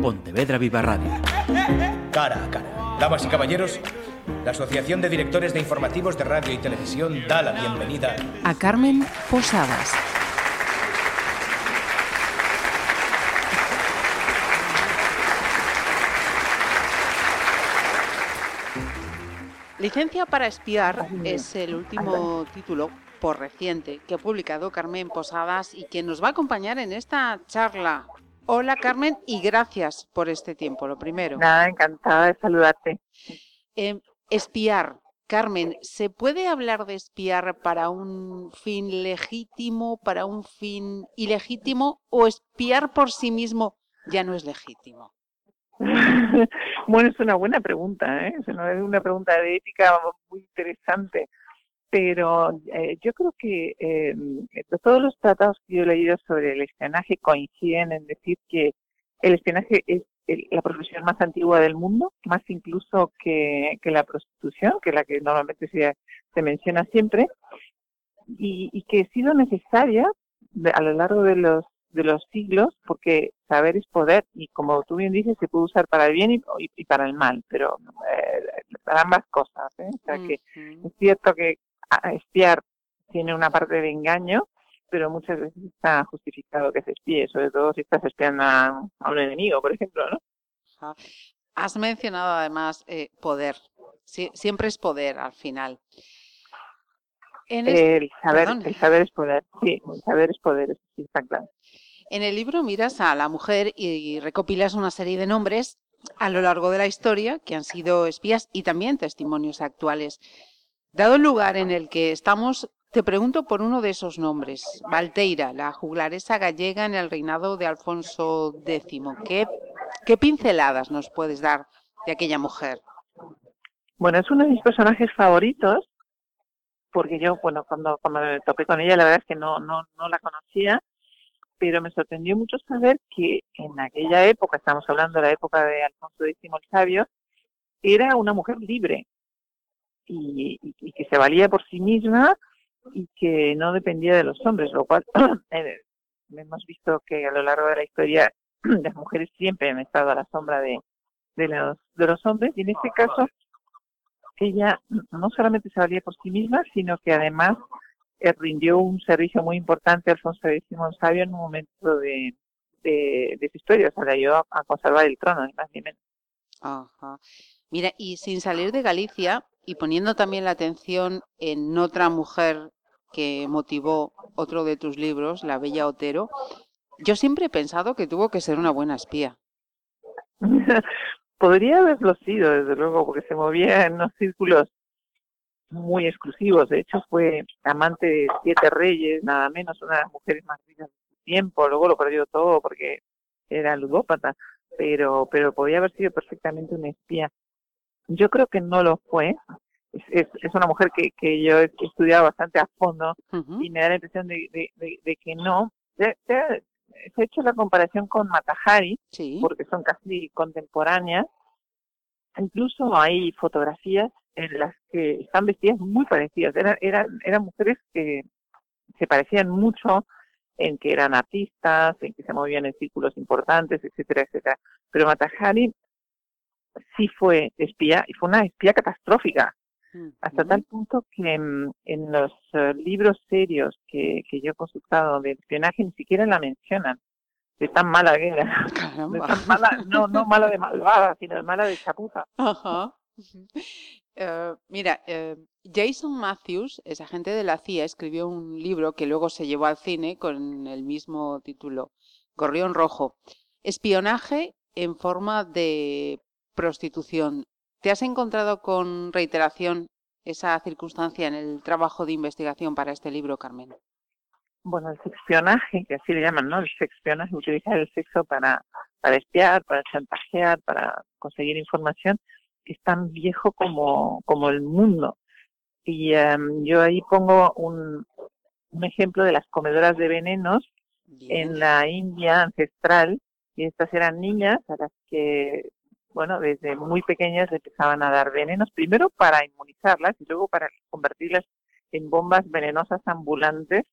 Pontevedra Viva Radio. Cara a cara. Damas y caballeros, la Asociación de Directores de Informativos de Radio y Televisión da la bienvenida a Carmen Posadas. Licencia para espiar es el último título por reciente que ha publicado Carmen Posadas y quien nos va a acompañar en esta charla. Hola Carmen y gracias por este tiempo, lo primero. Nada, encantada de saludarte. Em, espiar. Carmen, ¿se puede hablar de espiar para un fin legítimo, para un fin ilegítimo o espiar por sí mismo ya no es legítimo? bueno, es una buena pregunta, ¿eh? es una pregunta de ética muy interesante, pero eh, yo creo que eh, todos los tratados que yo he leído sobre el espionaje coinciden en decir que el espionaje es la profesión más antigua del mundo, más incluso que, la prostitución, que es la que normalmente se, se menciona siempre, y, y que ha sido necesaria a lo largo de los de los siglos, porque saber es poder y como tú bien dices, se puede usar para el bien y, para el mal, pero eh, para ambas cosas. ¿eh? O sea que es cierto que espiar tiene una parte de engaño, pero muchas veces está justificado que se espíe, sobre todo si estás espiando a, un enemigo, por ejemplo, ¿no? Has mencionado además eh, poder. siempre es poder al final. el, saber, el saber es poder, sí, el saber es poder, sí está claro. En el libro miras a la mujer y recopilas una serie de nombres a lo largo de la historia que han sido espías y también testimonios actuales. Dado el lugar en el que estamos, te pregunto por uno de esos nombres, Valteira, la juglaresa gallega en el reinado de Alfonso X. ¿Qué, pinceladas nos puedes dar de aquella mujer? Bueno, es uno de mis personajes favoritos, porque yo, bueno, cuando, cuando me topé con ella, la verdad es que no, no, no la conocía pero me sorprendió mucho saber que en aquella época, estamos hablando de la época de Alfonso X el Sabio, era una mujer libre y, que se valía por sí misma y que no dependía de los hombres, lo cual eh, hemos visto que a lo largo de la historia las mujeres siempre han estado a la sombra de, de, los, de los hombres y en este caso ella no solamente se valía por sí misma, sino que además eh, rindió un servicio muy importante a Alfonso X Sabio en un momento de, de, su historia, o sea, le ayudó a, conservar el trono, ni más ni menos. Ajá. Mira, y sin salir de Galicia y poniendo también la atención en otra mujer que motivó otro de tus libros, La Bella Otero, yo siempre he pensado que tuvo que ser una buena espía. Podría haberlo sido, desde luego, porque se movía en unos círculos muy exclusivos. De hecho, fue amante de siete reyes, nada menos, una de las mujeres más ricas de su tiempo. Luego lo perdió todo porque era ludópata, pero, pero podía haber sido perfectamente una espía. Yo creo que no lo fue. Es, es, una mujer que, que yo he estudiado bastante a fondo y me da la impresión de, de, que no. Se, ha hecho la comparación con Matahari, porque son casi contemporáneas. Incluso hay fotografías en las que están vestidas muy parecidas. Eran, eran, eran mujeres que se parecían mucho en que eran artistas, en que se movían en círculos importantes, etcétera, etcétera. Pero Matahari sí fue espía y fue una espía catastrófica, hasta tal punto que en, los eh, libros serios que, que yo he consultado de espionaje ni siquiera la mencionan de tan mala que era. mala, no, no mala de malvada, sino de mala de chapuza. Ajá. Eh, mira, eh, Jason Matthews, es agente de la CIA, escribió un libro que luego se llevó al cine con el mismo título, Gorrión Rojo. Espionaje en forma de prostitución. ¿Te has encontrado con reiteración esa circunstancia en el trabajo de investigación para este libro, Carmen? Bueno, el sexpionaje, que así le llaman, ¿no? El sexpionaje, utilizar el sexo para, para espiar, para chantajear, para conseguir información, es tan viejo como, como el mundo. Y em, yo ahí pongo un, un ejemplo de las comedoras de venenos en la India ancestral, y estas eran niñas a las que, bueno, desde muy pequeñas empezaban a dar venenos, primero para inmunizarlas y luego para convertirlas en bombas venenosas ambulantes.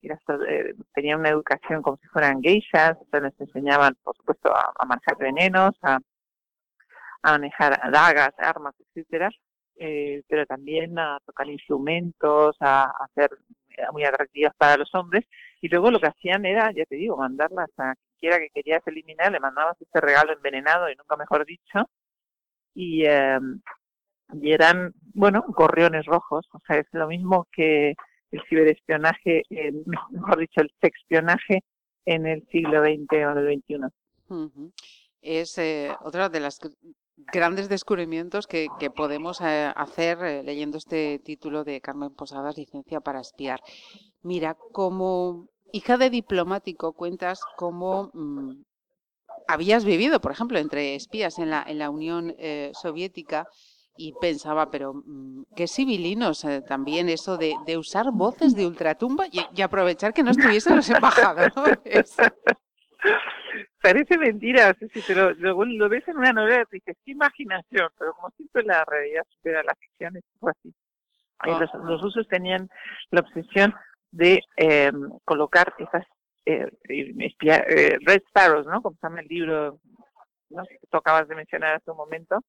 Eh, tenían una educación como si fueran geishas, entonces les enseñaban, por supuesto, a, a manejar venenos, a, a manejar dagas, armas, etcétera, eh, pero también a tocar instrumentos, a hacer muy atractivas para los hombres, y luego lo que hacían era, ya te digo, mandarlas a quiera que querías eliminar, le mandabas este regalo envenenado y nunca mejor dicho, y, eh, y eran, bueno, gorriones rojos, o sea, es lo mismo que el ciberespionaje, mejor dicho, el sexpionaje en el siglo XX o el XXI. Es eh, otra de las grandes descubrimientos que, que podemos eh, hacer eh, leyendo este título de Carmen Posadas, Licencia para espiar. Mira, como hija de diplomático cuentas cómo mm, habías vivido, por ejemplo, entre espías en la, en la Unión eh, Soviética y pensaba, pero mm, qué civilinos eh, también eso de, de, usar voces de ultratumba y, y, aprovechar que no estuviesen los embajadores. Parece mentira, si te lo, lo, lo, ves en una novela te dices, qué imaginación, pero como siempre la realidad supera la ficción, es así. Oh. Los, los rusos tenían la obsesión de eh, colocar estas eh, espia, eh, Red Sparrows, ¿no? Como se llama el libro ¿no? que tú acabas de mencionar hace un momento,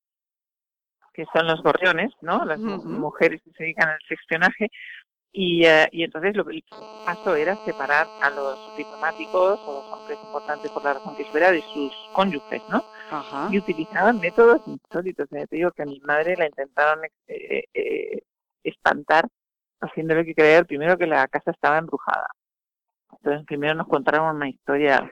que son los gorriones, ¿no? Las uh -huh. mujeres que se dedican al espionaje. Y, uh, y entonces lo el paso era separar a los diplomáticos o los hombres importantes por la razón que fuera de sus cónyuges, ¿no? Ajá. Y utilizaban métodos insólitos. Te digo que a mi madre la intentaron eh, eh, espantar haciéndole que creer primero que la casa estaba embrujada. Entonces primero nos contaron una historia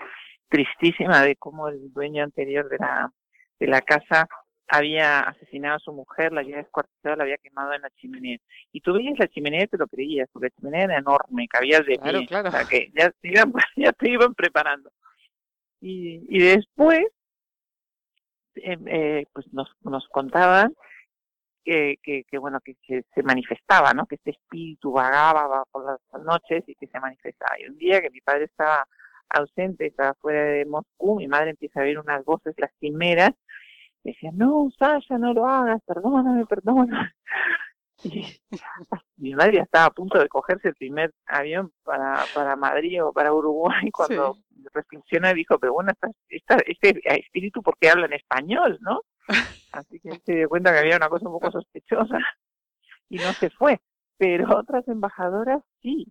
tristísima de cómo el dueño anterior de la, de la casa había asesinado a su mujer, la había descuartizado, la había quemado en la chimenea. Y tú veías la chimenea y te lo creías, porque la chimenea era enorme, cabía de claro, pie. Claro. O sea que ya, ya te iban preparando. Y, y después, eh, eh, pues nos, nos contaban que, que, que, bueno, que, que, se manifestaba, ¿no? Que este espíritu vagaba por las noches y que se manifestaba. Y un día que mi padre estaba ausente, estaba fuera de Moscú, mi madre empieza a ver unas voces lastimeras, y decía, no, Sasha, no lo hagas, perdóname, perdóname. Y mi madre ya estaba a punto de cogerse el primer avión para, para Madrid o para Uruguay cuando sí. reflexiona dijo, pero bueno, esta, esta, este espíritu, ¿por qué habla en español, no? Así que se dio cuenta que había una cosa un poco sospechosa y no se fue. Pero otras embajadoras sí,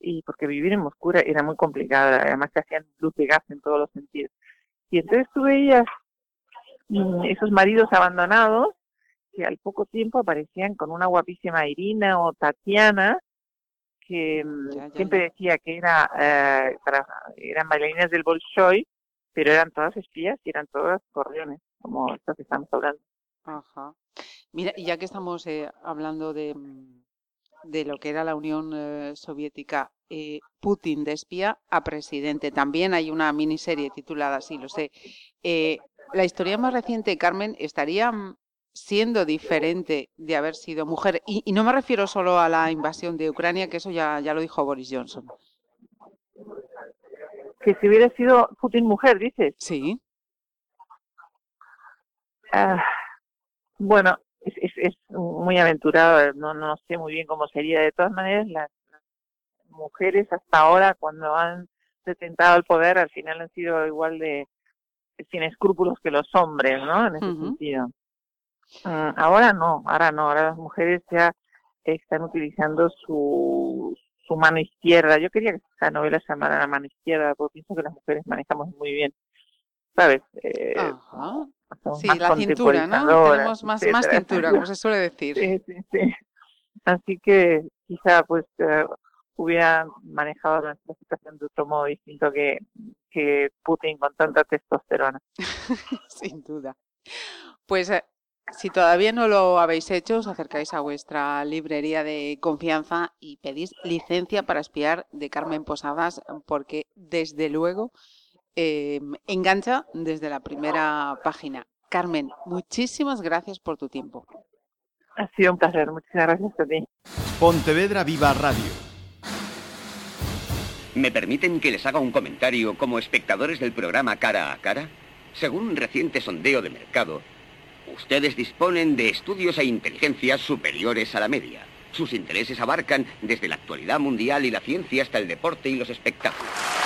y porque vivir en Moscú era muy complicado, además que hacían luz de gas en todos los sentidos. Y entonces tú veías esos maridos abandonados que al poco tiempo aparecían con una guapísima Irina o Tatiana, que ya, ya, siempre ya. decía que era eh, para, eran bailarinas del Bolshoi, pero eran todas espías y eran todas corriones, como estas que estamos hablando. Ajá. Mira, ya que estamos eh, hablando de, de lo que era la Unión eh, Soviética, eh, Putin de espía a presidente. También hay una miniserie titulada así, lo sé. Eh, la historia más reciente, Carmen, estaría siendo diferente de haber sido mujer. Y, y, no me refiero solo a la invasión de Ucrania, que eso ya, ya lo dijo Boris Johnson. Que si hubiera sido Putin mujer, dices. Sí. Uh, bueno, es, es, es, muy aventurado, no, no sé muy bien cómo sería. De todas maneras, las, las mujeres hasta ahora, cuando han detentado el poder, al final han sido igual de sin escrúpulos que los hombres, ¿no? En ese uh -huh. sentido. Uh, ahora no, ahora no, ahora las mujeres ya están utilizando su, su mano izquierda. Yo quería que esta novela se llamara La mano izquierda, porque pienso que las mujeres manejamos muy bien, ¿sabes? Eh, Ajá. Sí, la cintura, ¿no? Tenemos más, más cintura, como se suele decir. Sí, sí, sí. Así que quizá pues uh, hubiera manejado la, la, situación de otro modo distinto que, que Putin con tanta testosterona. Sin duda. Pues eh, si todavía no lo habéis hecho, os acercáis a vuestra librería de confianza y pedís licencia para espiar de Carmen Posadas, porque desde luego eh, engancha desde la primera página. Carmen, muchísimas gracias por tu tiempo. Ha sido un placer, muchas gracias a ti. Pontevedra Viva Radio. ¿Me permiten que les haga un comentario como espectadores del programa Cara a Cara? Según un reciente sondeo de mercado, ustedes disponen de estudios e inteligencias superiores a la media. Sus intereses abarcan desde la actualidad mundial y la ciencia hasta el deporte y los espectáculos.